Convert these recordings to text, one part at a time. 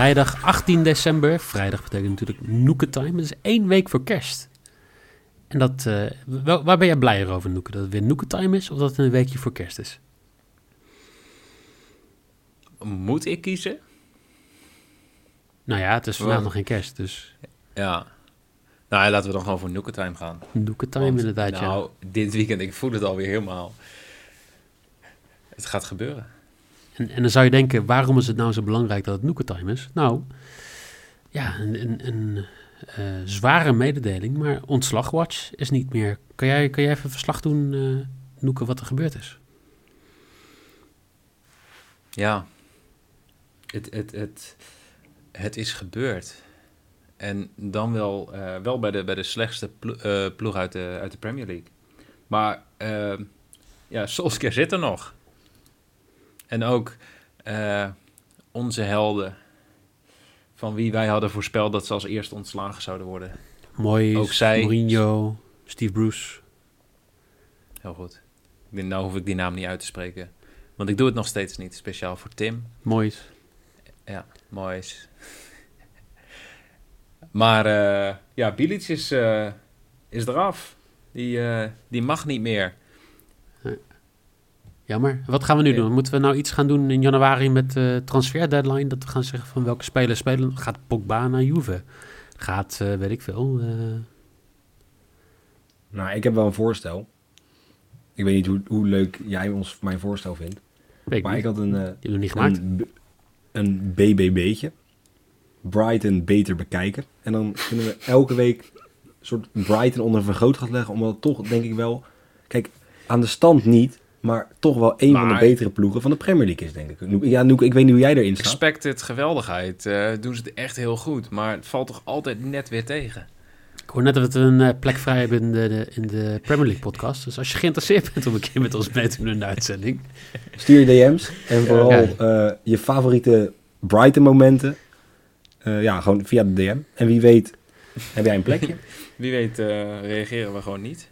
Vrijdag 18 december. Vrijdag betekent natuurlijk Noeke Time. Dat is één week voor kerst. En dat, eh, wel- waar ben jij blijer over, Noeke? Dat het weer Noeke Time is of dat het een weekje voor kerst is? Moet ik kiezen? Nou ja, het is vandaag nog geen kerst, dus Ja. Nou, ja, laten we dan gewoon voor Nookie Time gaan. Noeke Time Want, inderdaad, ja. Nou, dit weekend, ik voel het alweer helemaal. Het gaat gebeuren. En, en dan zou je denken, waarom is het nou zo belangrijk dat het Noeke Time is? Nou, ja, een, een, een eh, zware mededeling, maar ontslagwatch is niet meer. Kan jij, kan jij even verslag doen, Noeke, wat er gebeurd is? Ja. Het, het, het, het is gebeurd. En dan wel, eh, wel bij, de, bij de slechtste plo- ploeg uit de, uit de Premier League. Maar ja, Solskjaer zit er nog. En ook eh, onze helden, van wie wij hadden voorspeld dat ze als eerste ontslagen zouden worden. Mooi, Ook zij- Mourinho, Steve Bruce. Heel goed. Ik denk, nou hoef ik die naam niet uit te spreken. Want ik doe het nog steeds niet, speciaal voor Tim. Mooi. Ja, mooi is. Maar eh, ja, Bilic is, eh, is eraf. Die, die mag niet meer. Jammer. Wat gaan we nu doen? Moeten we nou iets gaan doen in januari met de transfer deadline? Dat we gaan zeggen van welke spelers spelen? Gaat Pogba naar Juve? Gaat, eh, weet ik veel. eh, Nou, ik heb wel een voorstel. Ik weet niet hoe, hoe leuk jij ons mijn voorstel vindt. weet Maar niet. ik had een, eh, we nog niet gemaakt. een, BBB'tje. Brighton beter bekijken. En dan kunnen we elke week een soort Brighton onder een vergrootglas leggen. Omdat het toch, denk ik wel... Kijk, aan de stand niet. Maar toch wel een van de betere ploegen van de Premier League is, denk ik. Ja, Noek, ik weet niet hoe jij erin staat. Expected geweldigheid. eh, doen ze het echt heel goed. Maar het valt toch altijd net weer tegen. Ik hoor net dat we een eh, plek vrij hebben in de, de- in de Premier League podcast. Dus als je geïnteresseerd bent om een keer met ons mee te doen in de uitzending. Stuur je DM's. En vooral Ja. eh, je favoriete Brighton momenten. Eh, ja, gewoon via de DM. En wie weet heb jij een plekje. Wie weet eh, reageren we gewoon niet.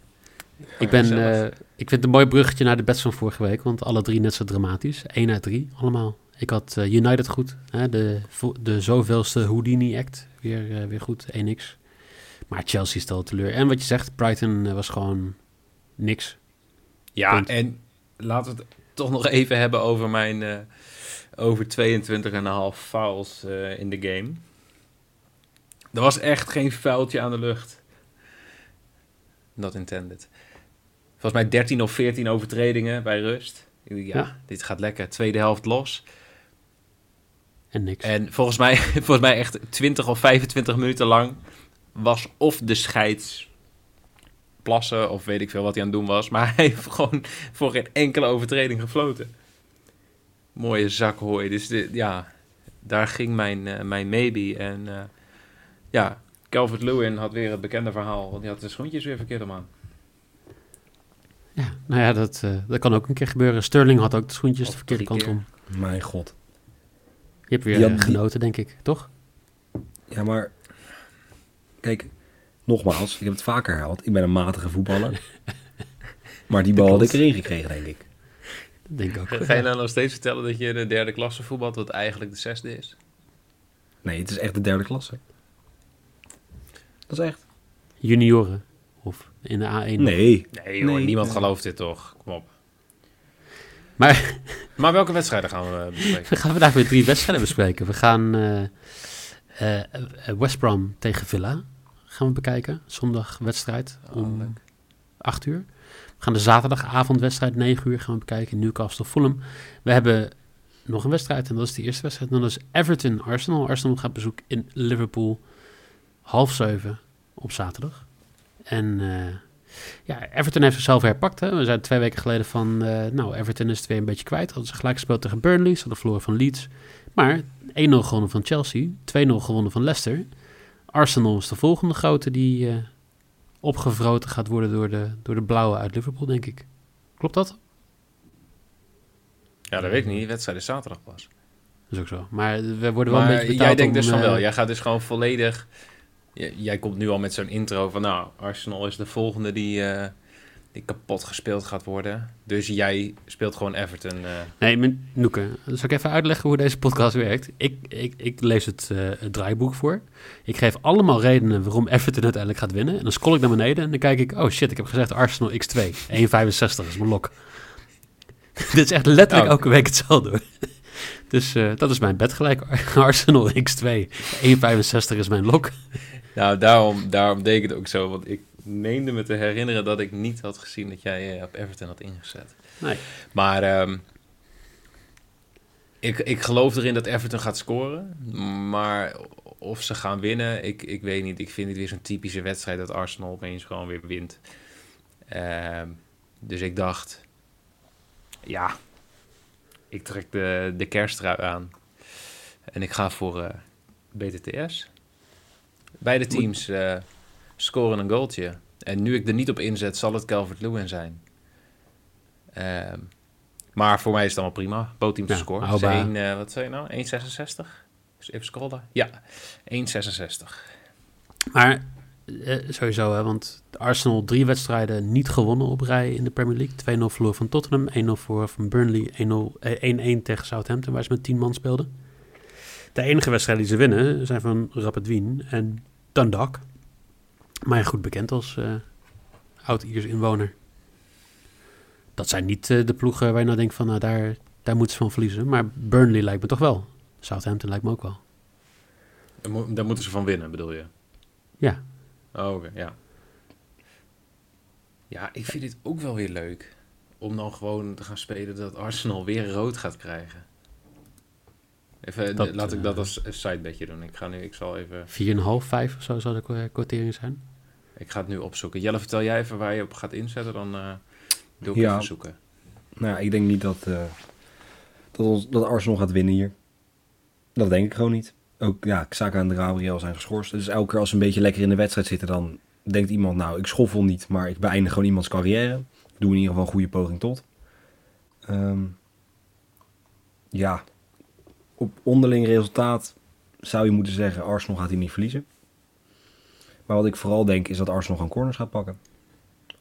Ik, ben, eh, ik vind het een mooi bruggetje naar de bets van vorige week. Want alle drie net zo dramatisch. 1 uit 3, allemaal. Ik had eh, United goed. Hè, de, de zoveelste Houdini-act. Weer, eh, weer goed, 1x. Maar Chelsea stelde teleur. En wat je zegt, Brighton was gewoon niks. Ja, Punt. en laten we het toch nog even hebben over mijn... over 22,5 fouls in de game. Er was echt geen vuiltje aan de lucht. Not intended. Volgens mij 13 of 14 overtredingen bij rust. Ja, Ja. dit gaat lekker. Tweede helft los. En niks. En volgens mij, volgens mij echt 20 of 25 minuten lang was of de scheids plassen of weet ik veel wat hij aan het doen was. Maar hij heeft gewoon voor geen enkele overtreding gefloten. Mooie zak hooi. Dus ja, daar ging mijn, eh, mijn maybe. En eh, ja, Calvert-Lewin had weer het bekende verhaal. Want die had de schoentjes weer verkeerd om aan. Ja, nou ja, dat, eh, dat kan ook een keer gebeuren. Sterling had ook de schoentjes Of de verkeerde kant keer. om. Mijn god. Je hebt weer eh, die- genoten, denk ik. Toch? Ja, maar... Kijk, nogmaals, ik heb het vaker herhaald. Ik ben een matige voetballer. maar die bal had ik erin gekregen, denk ik. Dat denk ik ook. Ga je nou nog steeds vertellen dat je de derde klasse voetbalt, wat eigenlijk de zesde is? Nee, het is echt de derde klasse. Dat is echt. Junioren. Of in de A1. Nee. Nee hoor, Nee. niemand gelooft dit toch. Kom op. Maar Maar welke wedstrijden gaan we bespreken? we gaan vandaag weer drie wedstrijden bespreken. We gaan eh, eh, eh, West Brom tegen Villa gaan we bekijken. Zondag wedstrijd Oh, om leuk. 8 uur. We gaan de zaterdagavondwedstrijd 9 uur gaan we bekijken. Newcastle Fulham. We hebben nog een wedstrijd en dat is de eerste wedstrijd. En dat is Everton Arsenal. Arsenal gaat bezoek in Liverpool. half zeven op zaterdag. En eh, ja, Everton heeft zichzelf herpakt. Hè. We zijn twee weken geleden van, eh, nou, Everton is het weer een beetje kwijt. Hadden ze gelijk gespeeld tegen Burnley, ze hadden verloren van Leeds. Maar 1-0 gewonnen van Chelsea, 2-0 gewonnen van Leicester. Arsenal is de volgende grote die eh opgevroten gaat worden door de, door de blauwe uit Liverpool, denk ik. Klopt dat? Ja, dat weet ik niet. Die wedstrijd is zaterdag pas. Dat is ook zo. Maar we worden wel een beetje betaald jij denkt om, dus van wel. Jij gaat dus gewoon volledig... Jij komt nu al met zo'n intro van... Nou, Arsenal is de volgende die, eh, die kapot gespeeld gaat worden. Dus jij speelt gewoon Everton. eh. Nee, mijn- Noeke, zal ik even uitleggen hoe deze podcast werkt? Ik, ik, ik lees het, eh, het draaiboek voor. Ik geef allemaal redenen waarom Everton uiteindelijk gaat winnen. En dan scroll ik naar beneden en dan kijk ik... Oh shit, ik heb gezegd Arsenal X2. 1,65 is mijn lok. Dit is echt letterlijk Oh. elke week hetzelfde. hoor. Dus dat is mijn bed gelijk. Arsenal X2. 1,65 is mijn lok. Nou, daarom, daarom deed ik het ook zo. Want ik meende me te herinneren dat ik niet had gezien dat jij eh, op Everton had ingezet. Nee. Maar ehm, ik, ik geloof erin dat Everton gaat scoren. Maar of ze gaan winnen, ik, ik weet niet. Ik vind het weer zo'n typische wedstrijd dat Arsenal opeens gewoon weer wint. Ehm, dus ik dacht, ja, ik trek de, de kersttrui aan. En ik ga voor eh, BTTS. Beide teams eh, scoren een goaltje. En nu ik er niet op inzet, zal het Calvert-Lewin zijn. Ehm, maar voor mij is het allemaal prima. Bootteam te Ja, scoren. Dus wat zei je nou? 1,66? Dus even scrollen. Ja, 1,66. Maar eh, sowieso, hè, want Arsenal drie wedstrijden niet gewonnen op rij in de Premier League. 2-0 verloren van Tottenham, 1-0 voor van Burnley, 1-0 eh, 1-1 tegen Southampton, waar ze met 10 man speelden. De enige wedstrijden die ze winnen zijn van Rapid Wien en Dundalk. Maar goed bekend als eh oud-Iers inwoner. Dat zijn niet eh, de ploegen waar je nou denkt van, nou daar, daar moeten ze van verliezen. Maar Burnley lijkt me toch wel. Southampton lijkt me ook wel. Daar moeten ze van winnen, bedoel je? Ja, Oh, oké, ja. Ja, ik vind dit ook wel weer leuk. Om dan gewoon te gaan spelen dat Arsenal weer rood gaat krijgen. Even, Dat, laat ik dat eh, als sidebedje doen. Ik ga nu, ik zal even, 4,5, 5 of zo zou de kwa- kwartering zijn. ik ga het nu opzoeken. Jelle, vertel jij even waar je op gaat inzetten, dan eh, doe ik Ja. even zoeken. Nou ja, ik denk niet dat, eh, dat, ons, dat Arsenal gaat winnen hier. Dat denk ik gewoon niet. Ook ja, Xhaka en Gabriel zijn geschorst. Dus elke keer als ze een beetje lekker in de wedstrijd zitten, dan denkt iemand, nou, ik schoffel niet, maar ik beëindig gewoon iemands carrière. Ik doe in ieder geval een goede poging tot. Ehm, ja, op onderling resultaat zou je moeten zeggen, Arsenal gaat hier niet verliezen. Maar wat ik vooral denk, is dat Arsenal gewoon corners gaat pakken.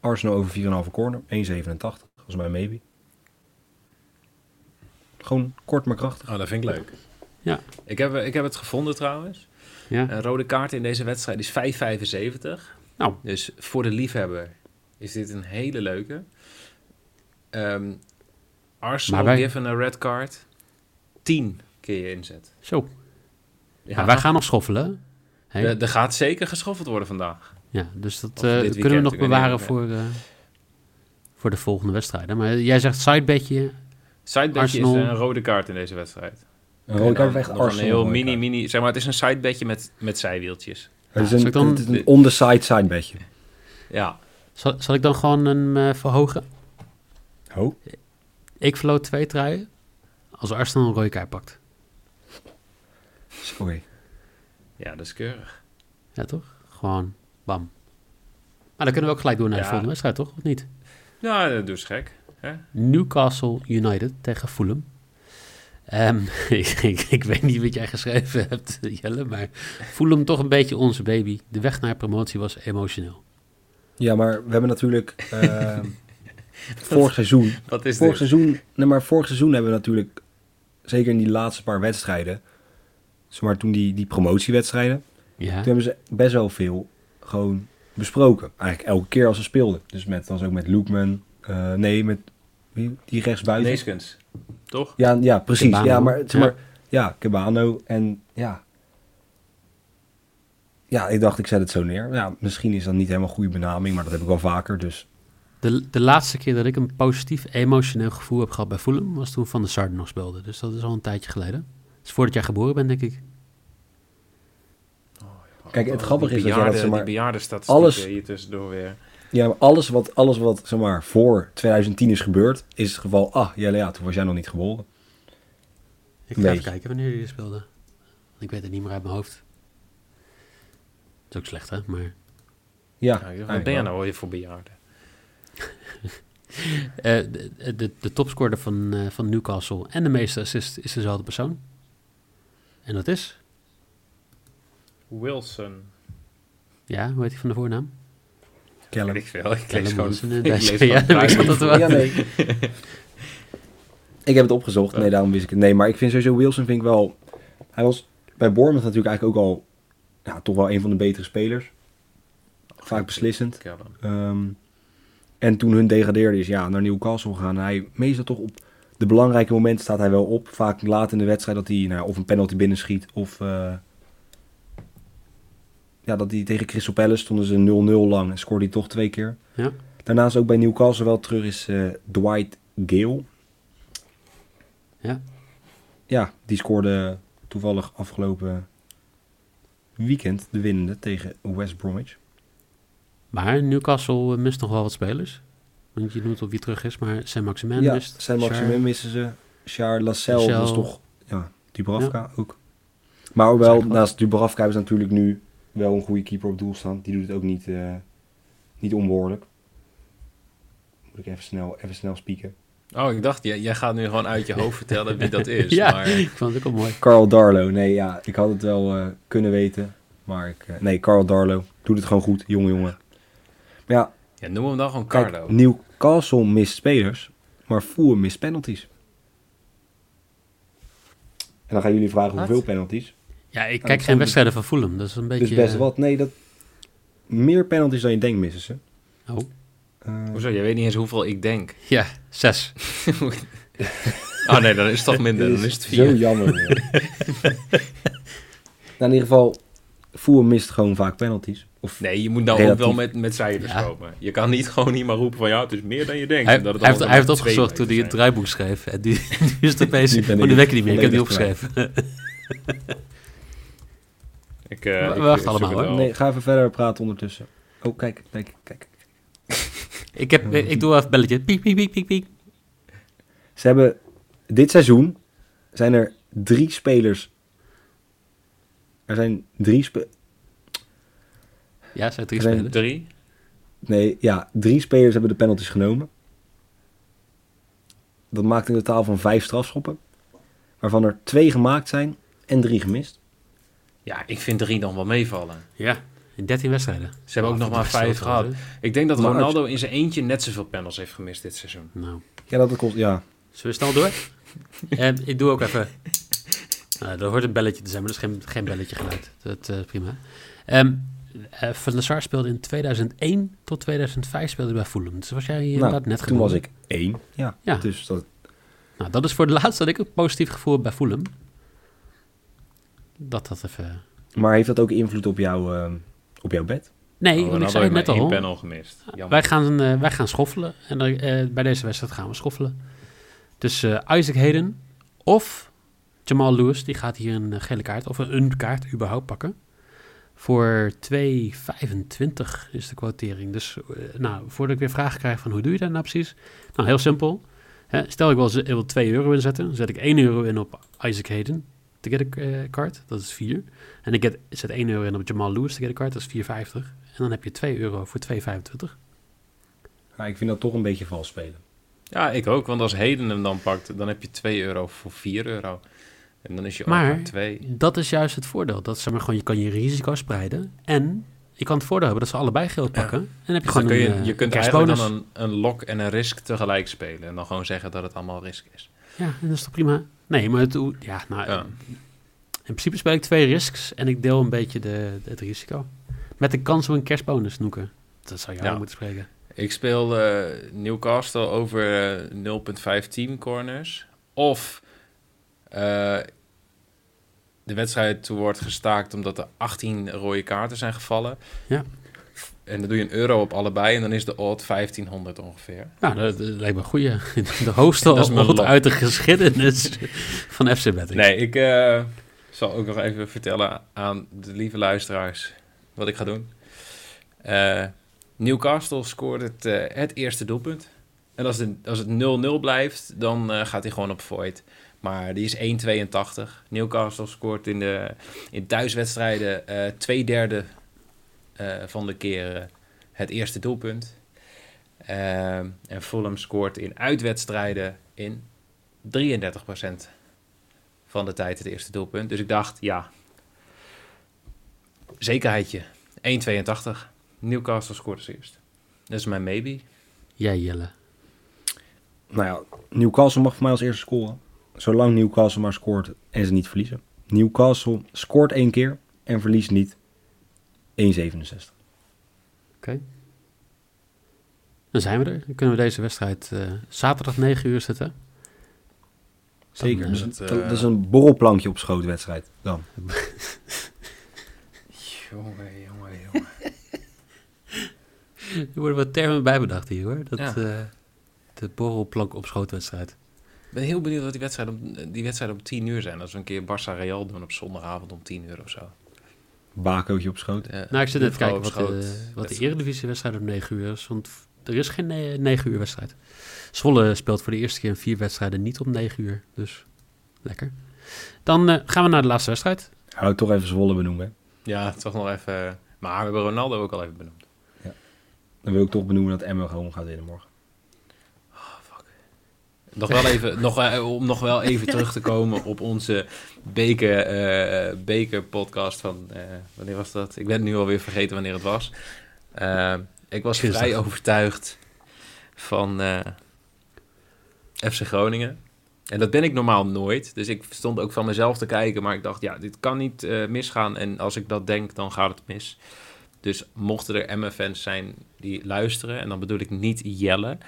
Arsenal over 4,5 corner, 1,87. Dat is mijn maybe. Gewoon kort maar krachtig. Oh, dat vind ik leuk. Ja. Ik heb, ik heb het gevonden trouwens. Ja. Een rode kaart in deze wedstrijd is 5,75. Nou. Dus voor de liefhebber is dit een hele leuke. Ehm, Arsenal wij- given a red card. 10 keer je inzet. Zo. Ja, Maar wij gaan nog schoffelen. Er, er gaat zeker geschoffeld worden vandaag. Ja, dus dat eh, kunnen we nog bewaren voor, eh, voor de volgende wedstrijden. Maar jij zegt sidebedje. Sidebedje Arsenal- is een rode kaart in deze wedstrijd. Een rode kaart echt nog een Arsenal. heel mini, kaart. mini... Zeg maar, het is een sidebedje met, met zijwieltjes. Het is Ja, een, ik dan- het is een on-the-side side bedje. Ja. Zal, zal ik dan gewoon hem eh, verhogen? Oh. Ik verloot twee truien als Arsenal een rode kaart pakt. Sorry. Ja, dat is keurig. Ja, toch? Gewoon bam. Maar dan kunnen we ook gelijk door naar de volgende wedstrijd, toch? Of niet? Ja, dat is gek. Hè? Newcastle United tegen Fulham. Ehm, ik, ik, ik weet niet wat jij geschreven hebt, Jelle, maar Fulham toch een beetje onze baby. De weg naar promotie was emotioneel. Ja, maar we hebben natuurlijk eh, vorig seizoen... Wat is Vorig dit? seizoen, nee, maar vorig seizoen hebben we natuurlijk, zeker in die laatste paar wedstrijden, maar toen die, die promotiewedstrijden, Ja, toen hebben ze best wel veel gewoon besproken. Eigenlijk elke keer als ze speelden. Dus met, was ook met Loekman, eh, nee, met wie, die rechtsbuiten. Neeskens. Toch? Ja, ja, precies. Kebano. Ja, maar, zeg Ja. maar ja, Kebano en ja. Ja, ik dacht ik zet het zo neer. Ja, misschien is dat niet helemaal een goede benaming, maar dat heb ik wel vaker. Dus de, de laatste keer dat ik een positief emotioneel gevoel heb gehad bij Fulham was toen Van de Sar nog speelde. Dus dat is al een tijdje geleden. Dat is voordat jij geboren bent, denk ik. Kijk, het Oh, grappige die is dat jij dat, bejaarden- zeg maar, Die alles- hier tussendoor weer. Ja, maar alles wat, alles wat zeg maar, voor 2010 is gebeurd, is het geval, ah, ja, ja, toen was jij nog niet geboren. Ik ga Nee. even kijken wanneer jullie speelden. Ik weet het niet meer uit mijn hoofd. Dat is ook slecht, hè? Maar Ja, Ja, wat ben je nou weer voor bejaarden? eh, de, de, de topscorer van, eh, van Newcastle en de meeste assist is dezelfde persoon. En dat is, Wilson. ja, hoe heet hij van de voornaam? Callum. Weet ik veel. Ik lees gewoon... Wilson, ik lees Ja, nee. ik heb het opgezocht. Nee, daarom wist ik het. Nee, maar ik vind sowieso Wilson vind ik wel... Hij was bij Bournemouth natuurlijk eigenlijk ook al... Ja, toch wel een van de betere spelers. Vaak beslissend. Ehm, en toen hun degradeerde is ja, naar Newcastle gegaan. Hij meestal toch op de belangrijke momenten staat hij wel op. Vaak laat in de wedstrijd dat hij nou, of een penalty binnenschiet of... eh, ja, dat hij tegen Crystal Palace stonden ze 0-0 lang en scoorde hij toch twee keer. Ja. Daarnaast ook bij Newcastle wel terug is eh, Dwight Gale. Ja. Ja, die scoorde toevallig afgelopen weekend de winnende tegen West Bromwich. Maar Newcastle mist nog wel wat spelers. Want je noemt op wie terug is, maar Saint-Maximin ja, mist. zijn Char- Maximin missen ze. Charles dat is Lassell. toch... Ja, Dubravka ook. Maar wel, Zeker wel. naast Dubravka hebben ze natuurlijk nu wel een goede keeper op doel staan. Die doet het ook niet, eh, niet onbehoorlijk. Moet ik even snel, even snel spieken. Oh, ik dacht, jij, jij gaat nu gewoon uit je hoofd vertellen wie dat is. ja, Maar ik vond het ook wel mooi. Carl Darlow. Nee, ja, ik had het wel eh, kunnen weten. Maar ik... eh, nee, Carl Darlow. Doet het gewoon goed, jonge jongen. Maar ja, ja, noem hem dan gewoon kijk, Carlo. Newcastle mist spelers. Maar Fulham mist penalties. En dan gaan jullie vragen Wat? hoeveel penalties. Ja, ik kijk geen wedstrijden van Fulham. Dat is een beetje... Dus best wat. Nee, dat... Meer penalties dan je denkt missen ze. Oh, Eh, Hoezo? Je weet niet eens hoeveel ik denk. ja, zes. Oh nee, dan is het toch minder. Dan is het Zo vier. jammer. man. nou, in ieder geval, Fulham mist gewoon vaak penalties. Of, Nee, je moet nou Relatief. ook wel met, met cijfers Ja. komen. Je kan niet gewoon niet maar roepen van ja, het is meer dan je denkt. Hij, dat het hij heeft, hij heeft opgezocht toen hij het draaiboek schreef. En nu, nu is het opeens... Oh, ik niet meer. Ik heb die opgeschreven. Ik, eh, We wachten zoek allemaal, hoor. nee, ga even verder praten ondertussen. Oh, kijk, kijk, kijk. ik, heb, ik doe even een belletje. Piek, piek, piek, piek, piek. Ze hebben dit seizoen zijn er drie spelers. Er zijn drie spe Ja, zijn drie Er spelers. Drie? Nee, ja, drie spelers hebben de penalties genomen. Dat maakt een totaal van vijf strafschoppen. Waarvan er twee gemaakt zijn en drie gemist. Ja, ik vind drie dan wel meevallen. Ja, in 13 wedstrijden. Ze hebben ook nog maar vijf gehad. Ik denk dat Maar Ronaldo in zijn eentje net zoveel panels heeft gemist dit seizoen. Nou, Ja, dat kost. Ja, zullen we snel door? En ik doe ook even... Nou, er hoort een belletje te zijn, maar dat is geen, geen belletje geluid. Dat is prima. Ehm eh, Van der Sar speelde in 2001 tot 2005 speelde bij Fulham. Dus was jij inderdaad nou, net toen geboren. was ik één. Ja, Ja. dus dat. Nou, dat is voor de laatste dat ik een positief gevoel heb bij Fulham. Dat dat even... Maar heeft dat ook invloed op, jou, eh, op jouw bed? Nee, Oh, want ik zei het net al. panel gemist. Jammer. Wij gaan, eh, wij gaan schoffelen. En eh, bij deze wedstrijd gaan we schoffelen. Dus eh, Isaac Hayden of Jamal Lewis, die gaat hier een eh, gele kaart, of een, een kaart überhaupt pakken. Voor 2,25 is de quotering. Dus eh, nou, voordat ik weer vragen krijg van hoe doe je dat nou precies? Nou, heel simpel. Hè, stel ik wil, wil 2 euro inzetten, dan zet ik 1 euro in op Isaac Hayden te get a card, dat is 4. En ik get- zet 1 euro in op Jamal Lewis te get a card, dat is 4,50. En dan heb je 2 euro voor 2,25. Ja, ik vind dat toch een beetje vals spelen. Ja, ik ook. Want als Heden hem dan pakt, dan heb je 2 euro voor 4 euro. En dan is je Maar- 2. Dat is juist het voordeel. Dat zeg maar gewoon, je kan je risico spreiden. En je kan het voordeel hebben dat ze allebei geld pakken. En dan heb je Dus gewoon kun je, een, eh, je kunt eigenlijk dan een, een lock en een risk tegelijk spelen. En dan gewoon zeggen dat het allemaal risk is. Ja, en dat is toch prima? Nee, maar het, ja, nou, Ja. in principe speel ik twee risks en ik deel een beetje de, het risico. Met de kans op een kerstbonus snoeken. Dat zou jij Ja. moeten spreken. Ik speel Newcastle over eh, 0.5 team corners. Of eh, de wedstrijd wordt gestaakt omdat er 18 rode kaarten zijn gevallen. Ja. En dan doe je een euro op allebei en dan is de odd 1500 ongeveer. Nou, dat, dat lijkt me een goeie. De hoogste odd uit de geschiedenis van FC Betting. Nee, ik, eh, zal ook nog even vertellen aan de lieve luisteraars wat ik ga doen. Eh, Newcastle scoort het, eh, het eerste doelpunt. En als, de, als het 0-0 blijft, dan gaat hij gewoon op void. Maar die is 1,82. Newcastle scoort in, de, in thuiswedstrijden eh, twee derde eh, van de keren het eerste doelpunt. Eh, en Fulham scoort in uitwedstrijden in 33% van de tijd het eerste doelpunt. Dus ik dacht, ja, zekerheidje. 1,82. Newcastle scoort als eerst. Dat is mijn maybe. Jij, Jelle. Nou ja, Newcastle mag voor mij als eerste scoren. Zolang Newcastle maar scoort en ze niet verliezen. Newcastle scoort één keer en verliest niet. 1,67. Oké. Dan zijn we er. Dan kunnen we deze wedstrijd eh, zaterdag 9 uur zetten. Zeker. Dan, Dus eh, dat, is een borrelplankje op schootwedstrijd. Dan. Jongen, jongen, jongen. Er worden wat termen bij bedacht hier hoor. Dat, Ja. eh, de borrelplank op schootwedstrijd. Ik ben heel benieuwd wat die wedstrijden om, die wedstrijden om 10 uur zijn. Als we een keer Barça Real doen op zondagavond om 10 uur of zo. Bakootje op schoot. Eh, Nou, ik zit net te kijken wat, de, wat de Wedstrijd. Eredivisie-wedstrijd om 9 uur is. Want er is geen eh, 9 uur wedstrijd. Zwolle speelt voor de eerste keer in vier wedstrijden niet om 9 uur. Dus lekker. Dan eh, gaan we naar de laatste wedstrijd. Hou toch even Zwolle benoemen. hè. Ja, toch nog even... Maar we hebben Ronaldo ook al even benoemd. Dan wil ik toch benoemen dat Emma gewoon gaat winnen morgen. Nog wel even, nog, wel- om nog wel even terug te komen op onze beker, eh, beker podcast van, eh, wanneer was dat? Ik ben nu alweer vergeten wanneer het was. Eh, ik was vrij overtuigd van eh, FC Groningen. En dat ben ik normaal nooit. Dus ik stond ook van mezelf te kijken, maar ik dacht, ja, dit kan niet eh, misgaan. En als ik dat denk, dan gaat het mis. Dus mochten er Emma-fans zijn die luisteren, en dan bedoel ik niet Jelle,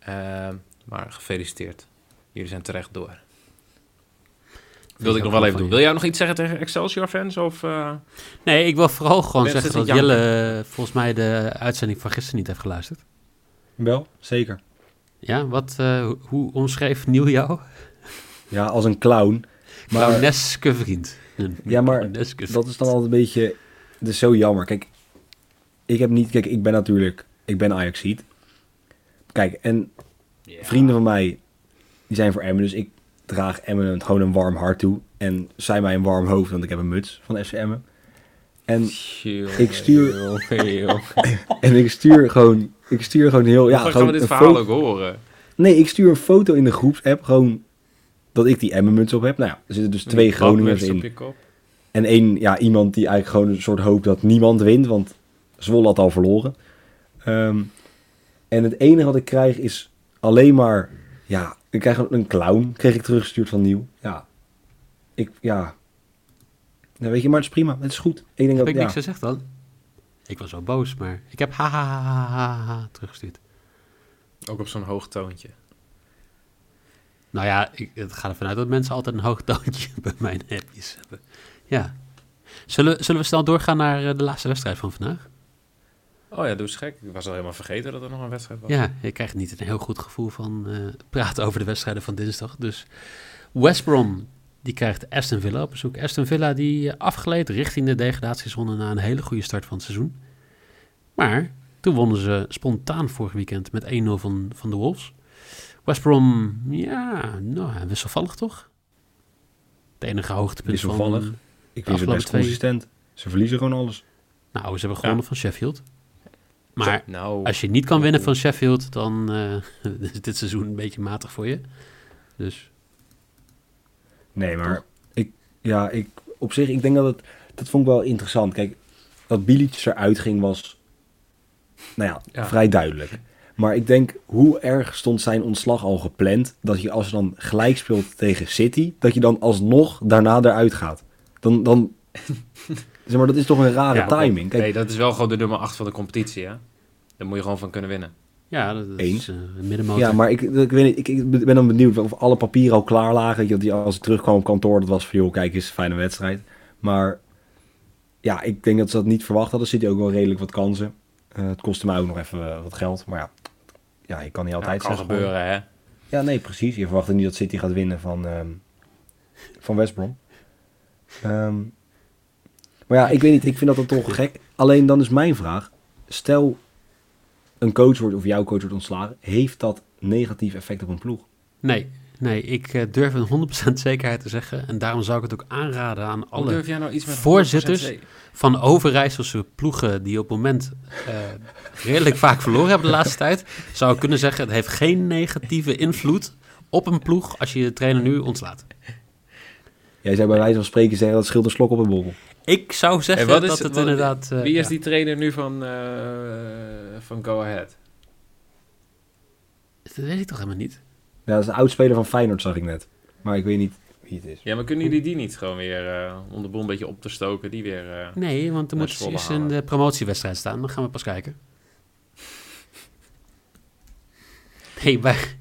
eh, maar gefeliciteerd. Jullie zijn terecht door. Wilde ik nog wel even doen. Wil jij nog iets zeggen tegen Excelsior-fans? Of, eh, Nee, ik wil vooral gewoon Mensen zeggen dat Jelle eh, volgens mij de uitzending van gisteren niet heeft geluisterd. Wel, zeker. Ja, wat, eh, ho- hoe omschreef Nieuw jou? Ja, als een clown. Maar Clowneske vriend. Ja, maar dat is dan altijd een beetje... Dat is zo jammer. Kijk, ik heb niet... Kijk, ik ben natuurlijk... Ik ben Ajaxiet. Kijk, en vrienden van mij... Die zijn voor Emmen. Dus ik draag Emmen gewoon een warm hart toe. En zij mij een warm hoofd, want ik heb een muts van FC Emmen. En, ik stuur- en ik stuur gewoon... Ik stuur gewoon heel... Ja, Ja, gaan gewoon we dit verhaal ook horen? Nee, ik stuur een foto in de groepsapp. Gewoon dat ik die Emmen muts op heb. Nou ja, er zitten dus twee Groningers in. En één, ja, iemand die eigenlijk gewoon een soort hoopt dat niemand wint, want Zwolle had al verloren. Ehm, en het enige wat ik krijg is alleen maar, ja, ik krijg een, een clown, kreeg ik teruggestuurd van Nieuw. Ja, ik, ja, nou, weet je, maar het is prima, het is goed. Ik denk Heb dat, ik ja, niks gezegd dan? Ik was wel boos, maar ik heb ha ha ha ha ha ha teruggestuurd. Ook op zo'n hoog toontje. Nou ja, ik, het gaat ervan uit dat mensen altijd een hoog toontje bij mijn appjes hebben. Ja. Zullen, zullen we snel doorgaan naar eh, de laatste wedstrijd van vandaag? Oh ja, doe eens gek. Ik was al helemaal vergeten dat er nog een wedstrijd was. Ja, je krijgt niet een heel goed gevoel van eh, praten over de wedstrijden van dinsdag. Dus West Brom, die krijgt Aston Villa op bezoek. Aston Villa die eh, afgeleid richting de degradatiezone na een hele goede start van het seizoen. Maar toen wonnen ze spontaan vorig weekend met 1-0 van, van de Wolves. West Brom, ja, nou, wisselvallig toch? Het enige hoogtepunt van... Wisselvallig. ik vind ze best twee- consistent. Ze verliezen gewoon alles. Nou, ze hebben gewonnen van Sheffield. Maar nou, als je niet kan winnen van Sheffield, dan eh, is dit seizoen een beetje matig voor je. Dus Nee, maar ik, ja, ik, op zich, ik denk dat het, dat vond ik wel interessant. Kijk, dat Bilic eruit ging was, nou ja, Ja. vrij duidelijk. Maar ik denk, hoe erg stond zijn ontslag al gepland, dat je als je dan gelijk speelt tegen City, dat je dan alsnog daarna eruit gaat. Dan, dan zeg maar, dat is toch een rare Ja, timing. Kijk, nee, dat is wel gewoon de nummer 8 van de competitie, hè? Daar moet je gewoon van kunnen winnen. ja, dat is Eens. een middenmotor. ja, maar ik, ik, weet niet, ik, ik ben dan benieuwd of alle papieren al klaar lagen. Dat die, als ik terugkwam op kantoor, dat was van, joh, kijk eens, fijne wedstrijd. Maar ja, ik denk dat ze dat niet verwacht hadden. Hij ook wel redelijk wat kansen. Eh, het kostte mij ook nog even eh, wat geld. Maar ja, ja je kan niet altijd Ja, kan zeggen. gebeuren, hè? Ja, nee, precies. Je verwacht niet dat City gaat winnen van, ehm, van West Brom. Ehm, maar ja, ik weet niet. Ik vind dat dan toch gek. Alleen dan is mijn vraag. Stel, een coach wordt, of jouw coach wordt ontslagen. Heeft dat negatief effect op een ploeg? Nee, nee, ik eh, durf een 100% zekerheid te zeggen. En daarom zou ik het ook aanraden aan alle durf jij nou iets met voorzitters? 100% zeker? van Overijsselse ploegen die op het moment eh, redelijk vaak verloren hebben de laatste tijd, zou ik kunnen zeggen, het heeft geen negatieve invloed op een ploeg als je de trainer nu ontslaat. Jij zou bij wijze van spreken zeggen dat scheelt een slok op een borrel. Ik zou zeggen Hey, wat is- dat het wat- inderdaad... eh, Wie is ja. die trainer nu van, eh, van Go Ahead? Dat weet ik toch helemaal niet. Ja, dat is een oudspeler van Feyenoord, zag ik net. Maar ik weet niet wie het is. Ja, maar kunnen jullie die niet gewoon weer eh, om de boel een beetje op te stoken? Die weer... eh, Nee, want dan Naar moet in halen. de promotiewedstrijd staan. Dan gaan we pas kijken. Nee, maar...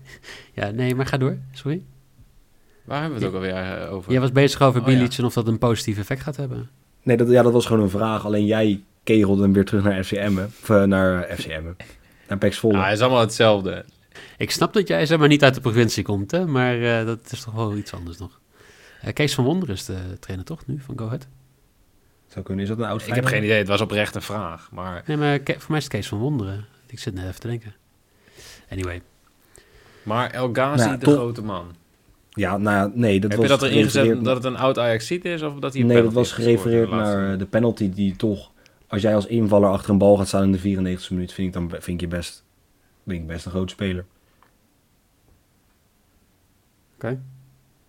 Ja, nee, maar ga door. Sorry. Waar hebben we het ook alweer eh, over? Jij was bezig over Oh, Bilic ja. en of dat een positief effect gaat hebben. Nee, dat, ja, dat was gewoon een vraag. Alleen jij kegelde hem weer terug naar FCM. Of eh, naar eh, FCM. Naar Pax Volle. Ah, het is allemaal hetzelfde. Ik snap dat jij zeg maar niet uit de provincie komt, hè? maar eh, dat is toch wel iets anders nog. Eh, Kees van Wonder is de trainer toch nu van Go Ahead? Zou kunnen. Is dat een oud Ik heb geen idee, het was oprecht een vraag. Maar Nee, maar Ke- voor mij is het Kees van Wonderen. Ik zit net even te denken. Anyway. Maar El Ghazi, Nou, de grote man. Ja, nou nee. Dat Heb was je dat erin gezet gerefereerd- dat het een oud Ajaxiet is? Of dat hij een Nee, dat was gerefereerd naar de penalty die toch... Als jij als invaller achter een bal gaat staan in de 94e minuut... vind ik, dan, vind ik je best, vind ik best een groot speler. Oké.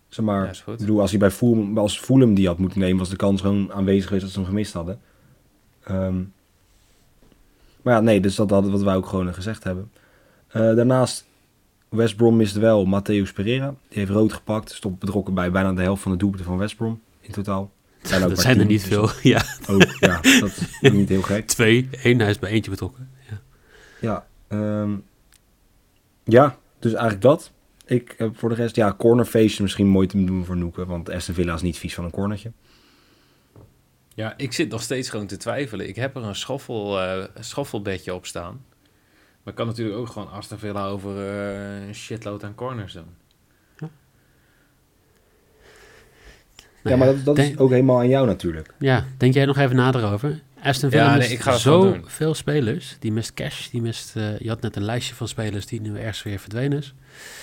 Zeg maar, Ja, is goed. ik bedoel, als hij bij Fulham, als Fulham die had moeten nemen... was de kans gewoon aanwezig geweest dat ze hem gemist hadden. Ehm, maar ja, nee, dus dat hadden wat wij ook gewoon gezegd hebben. Eh, daarnaast, West Brom miste wel Mateus Pereira. Die heeft rood gepakt. Stond betrokken bij bijna de helft van de doelpunten van West Brom in totaal. Zijn ook Dat zijn er niet dus veel. Ja, Ook, ja, dat is niet heel gek. twee. Eén, hij is bij eentje betrokken. Ja. Ja, ehm, ja, dus eigenlijk dat. Ik heb voor de rest, ja, cornerfeestje misschien mooi te doen voor Noeken. Want Aston Villa is niet vies van een cornertje. Ja, ik zit nog steeds gewoon te twijfelen. Ik heb er een schoffel, eh, schoffelbedje op staan. Maar ik kan natuurlijk ook gewoon Aston Villa over eh, een shitload aan corners doen. Nou ja, maar dat, dat is ook helemaal aan jou natuurlijk. Ja, denk jij nog even nader over? Aston Villa Ja, nee, ik ga zo doen. veel spelers. Die mist cash, die mist... eh, je had net een lijstje van spelers die nu ergens weer verdwenen is.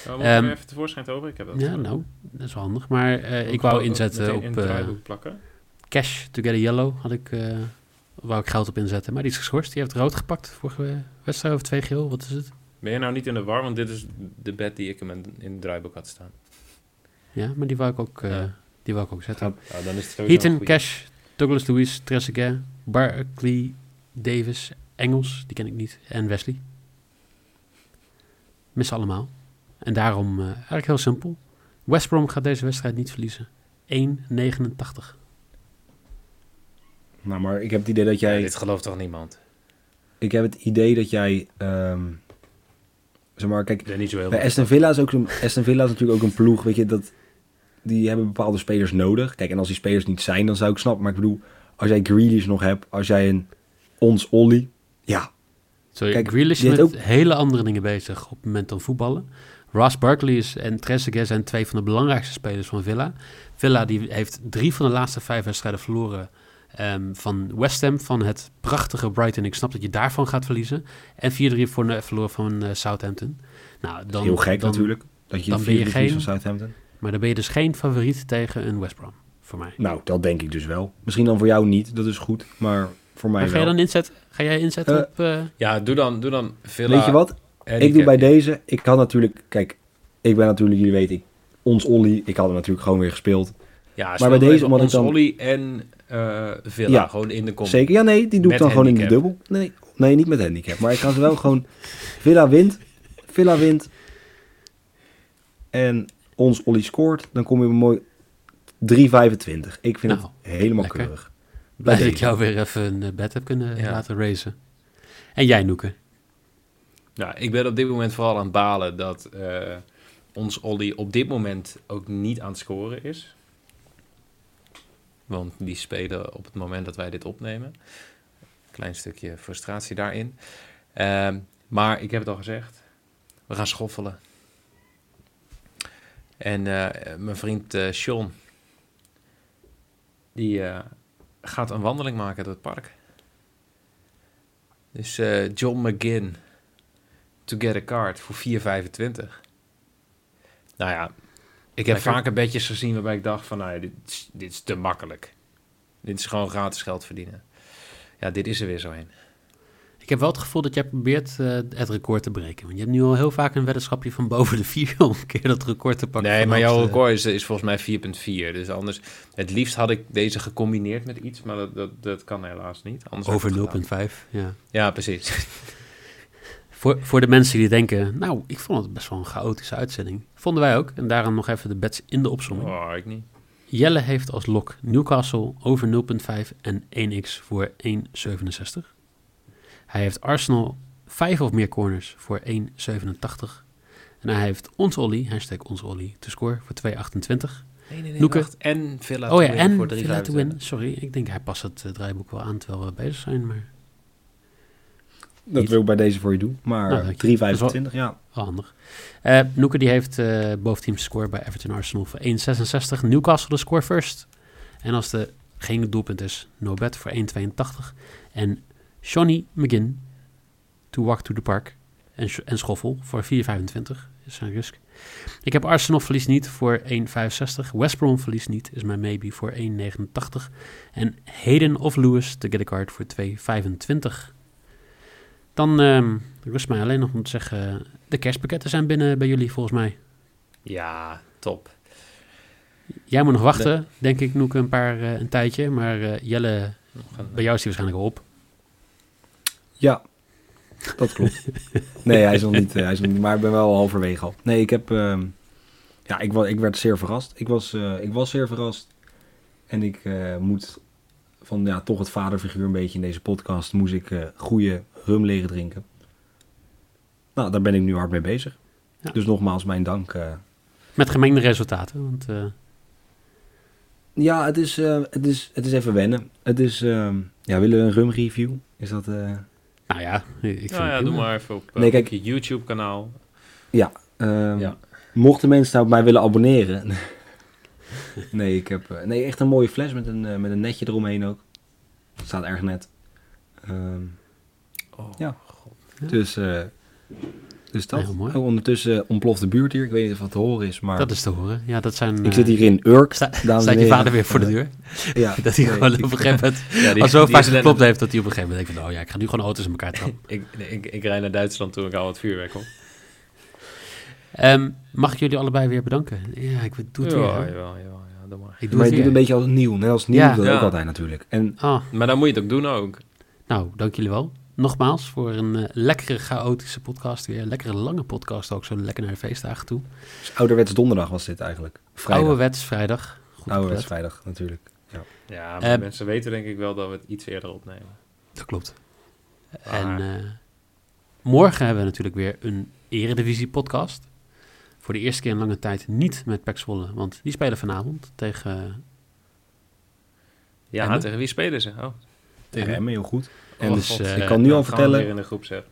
Oh, moet Ehm, ik er even tevoorschijn over? Ik heb dat Ja, nou, dat is wel handig. Maar eh, ik wou inzetten op eh, draaiboek plakken. cash to get a yellow. Had ik, eh, wou ik geld op inzetten. Maar die is geschorst. Die heeft rood gepakt. Vorige wedstrijd over twee geel. Wat is het? Ben je nou niet in de war? Want dit is de bed die ik hem in, in het draaiboek had staan. Ja, maar die wou ik ook, eh, Ja. die wou ik ook zetten. Nou, dan is het Heaton. Cash, Douglas Lewis, Trezeguet, Barkley, Davis, Engels, die ken ik niet, en Wesley. Missen allemaal. En daarom eh, eigenlijk heel simpel. West Brom gaat deze wedstrijd niet verliezen. 1,89. Nou, maar ik heb het idee dat Ja, jij... dit gelooft toch niemand? Ik heb het idee dat jij... ehm, zeg maar, kijk, ben niet zo heel bij Aston Villa is ook zo'n... Aston Villa is natuurlijk ook een ploeg, weet je, dat... Die hebben bepaalde spelers nodig. Kijk, en als die spelers niet zijn, dan zou ik snappen. Maar ik bedoel, als jij Grealish nog hebt, als jij een ons Ollie... Ja, Sorry, Kijk, Grealish is met hele andere dingen bezig op het moment dan voetballen. Ross Barkley is, en Trezeguet zijn twee van de belangrijkste spelers van Villa. Villa die heeft drie van de laatste vijf wedstrijden verloren ehm, van West Ham, van het prachtige Brighton. Ik snap dat je daarvan gaat verliezen. En 4-3 voor, verloren van eh, Southampton. Nou, dan, heel gek dan- natuurlijk. Dat je dan de ben je geen- van Southampton. Maar dan ben je dus geen favoriet tegen een West Brom, voor mij. Nou, dat denk ik dus wel. Misschien dan voor jou niet, dat is goed. Maar voor mij Maar ga, je wel. dan inzetten, ga jij inzetten Eh, op... eh, Ja, doe dan, doe dan Villa. Weet je wat? Ik doe bij deze... Ik had natuurlijk... Kijk, ik ben natuurlijk, jullie weten, ik, ons Ollie. Ik had hem natuurlijk gewoon weer gespeeld. Ja, Maar bij deze, omdat ik ons dan- Ollie en eh, Villa Ja, gewoon in de kom. Zeker, ja nee, die doe ik dan gewoon in de dubbel. Nee, nee, niet met handicap. Maar ik kan ze wel gewoon... Villa wint. Villa wint. En ons Ollie scoort. Dan kom je mooi 3,25. Ik vind Nou, het helemaal lekker. keurig. blij dat ik jou weer even een bed heb kunnen Ja. laten racen. En jij, Noeke? Ja, ik ben op dit moment vooral aan het balen dat eh, ons Ollie op dit moment ook niet aan het scoren is. Want die spelen op het moment dat wij dit opnemen. Klein stukje frustratie daarin. Ehm, maar ik heb het al gezegd. We gaan schoffelen. En eh, mijn vriend eh Sean. die eh, gaat een wandeling maken door het park. Dus John McGinn, to get a card voor 4,25. Nou ja, ik heb vaker bedjes gezien waarbij ik dacht van, nou ja, dit, is- dit is te makkelijk. Dit is gewoon gratis geld verdienen. Ja, dit is er weer zo een. Ik heb wel het gevoel dat jij probeert eh, het record te breken. Want je hebt nu al heel vaak een weddenschapje van boven de vier om een keer dat record te pakken. Nee, maar jouw record is, is volgens mij 4,4. Dus anders, het liefst had ik deze gecombineerd met iets, maar dat, dat, dat kan helaas niet. Anders Over het gedaan. 0,5, ja. Ja, precies. Voor, voor de mensen die denken, nou, ik vond het best wel een chaotische uitzending. Vonden wij ook. En daarom nog even de bets in de opzomming. Oh, ik niet. Jelle heeft als lok Newcastle over 0,5 en 1x voor 1,67. Hij heeft Arsenal 5 of meer corners voor 1,87. En hij heeft ons Ollie, hashtag ons Ollie, te score voor 2,28. Nee, nee, nee, Noeke. wacht. En Villa Oh to ja, win en voor Villa to 3,25. win. Sorry, ik denk hij past het eh, draaiboek wel aan terwijl we bezig zijn, maar Dat Niet. wil ik bij deze voor je doen. Nou, Maar dank je. 3,25, ja. wel handig. Eh Noeke die heeft eh boventeams score bij Everton Arsenal voor 1,66. Newcastle de score first. En als er geen doelpunt is, no bet voor 1,82. En Johnny McGinn, to walk to the park. En, en Schoffel voor 4,25 is zijn risk. Ik heb Arsenal verlies niet voor 1,65. West Brom verlies niet is mijn maybe voor 1,89. En Hayden of Lewis te get a card voor 2,25. Dan ehm rust mij alleen nog om te zeggen... de kerstpakketten zijn binnen bij jullie volgens mij. Ja, top. Jij moet nog wachten, denk ik, Noeke, een paar eh, een tijdje. Maar eh, Jelle, Nog een- bij jou is die waarschijnlijk al op. Ja, dat klopt. Nee, hij is nog niet, eh, hij is nog niet maar ik ben wel halverwege al. Nee, ik heb, ehm, ja, ik, ik werd zeer verrast. Ik was, eh, ik was zeer verrast. En ik eh, moet van, ja, toch het vaderfiguur een beetje in deze podcast, moest ik eh goede rum leren drinken. Nou, daar ben ik nu hard mee bezig. Ja. Dus nogmaals mijn dank. eh. Met gemengde resultaten. Want eh, Ja, het is, eh, het, is, het is even wennen. Het is, ehm, ja, willen we een rum review? Is dat... eh, nou ja, ik vind Nou het ja, prima. doe maar even op, Nee, kijk- op je YouTube-kanaal. Ehm, Ja. Mochten mensen nou op mij willen abonneren. nee, ik heb nee, echt een mooie fles met een, met een netje eromheen ook. Staat erg net. Ehm, Oh, Ja. God. Ja. dus, eh, dus dat. Heel mooi. Oh, ondertussen ontploft de buurt hier. Ik weet niet of het te horen is, maar Dat is te horen. Ja, dat zijn... ik zit hier in Urk. Sta, staat je vader weer voor de deur? Ja, dat hij nee, gewoon ik- op een gegeven moment... Ja, die- al zo vaak geklopt heeft dat hij op een gegeven moment denkt van... Oh ja, ik ga nu gewoon auto's in elkaar trappen. Ik, nee, ik, ik rijd naar Duitsland toe en ik hou wat vuurwerk op. Ehm, mag ik jullie allebei weer bedanken? Ja, ik doe het weer. Ja, hè. jawel, ja, doe maar. Ik doe Maar het je doet weer. een beetje als nieuw. Net als nieuw Ja. doe ik Ja. ook altijd natuurlijk. En Ah, Maar dan moet je het ook doen ook. nou, dank jullie wel. Nogmaals voor een eh, lekkere, chaotische podcast weer. Een lekkere, lange podcast ook, zo lekker naar de feestdagen toe. dus ouderwets donderdag was dit eigenlijk. Vrijdag. Ouderwets vrijdag. Goed Ouderwets opgelet. vrijdag natuurlijk. Ja, maar Eh, mensen weten denk ik wel dat we het iets eerder opnemen. Dat klopt. En eh, morgen hebben we natuurlijk weer een Eredivisie podcast. Voor de eerste keer in lange tijd niet met Pek Zwolle, want die spelen vanavond tegen... Ja, Emmen? tegen wie spelen ze? Oh, Tegen. Emmen, heel goed. En Oh, dus God. eh, ik kan nu al vertellen, in de groep zeg.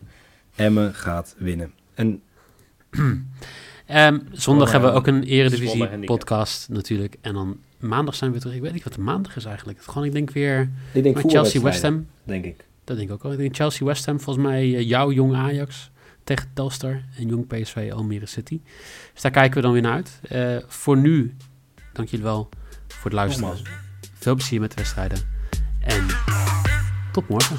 Emmen gaat winnen. En Ehm, zondag Oh, hebben we ook een Zwolle Eredivisie handicap. podcast natuurlijk. En dan maandag zijn we terug. Ik weet niet wat de maandag is eigenlijk. Gewoon, ik denk weer ik denk Chelsea West Ham. denk ik. Dat denk ik ook wel. Ik denk Chelsea West Ham, volgens mij eh, jouw jong Ajax tegen Telstar en jong PSV Almere City. Dus daar kijken we dan weer naar uit. Eh, voor nu, dank jullie wel voor het luisteren. Veel plezier met de wedstrijden. En tot morgen.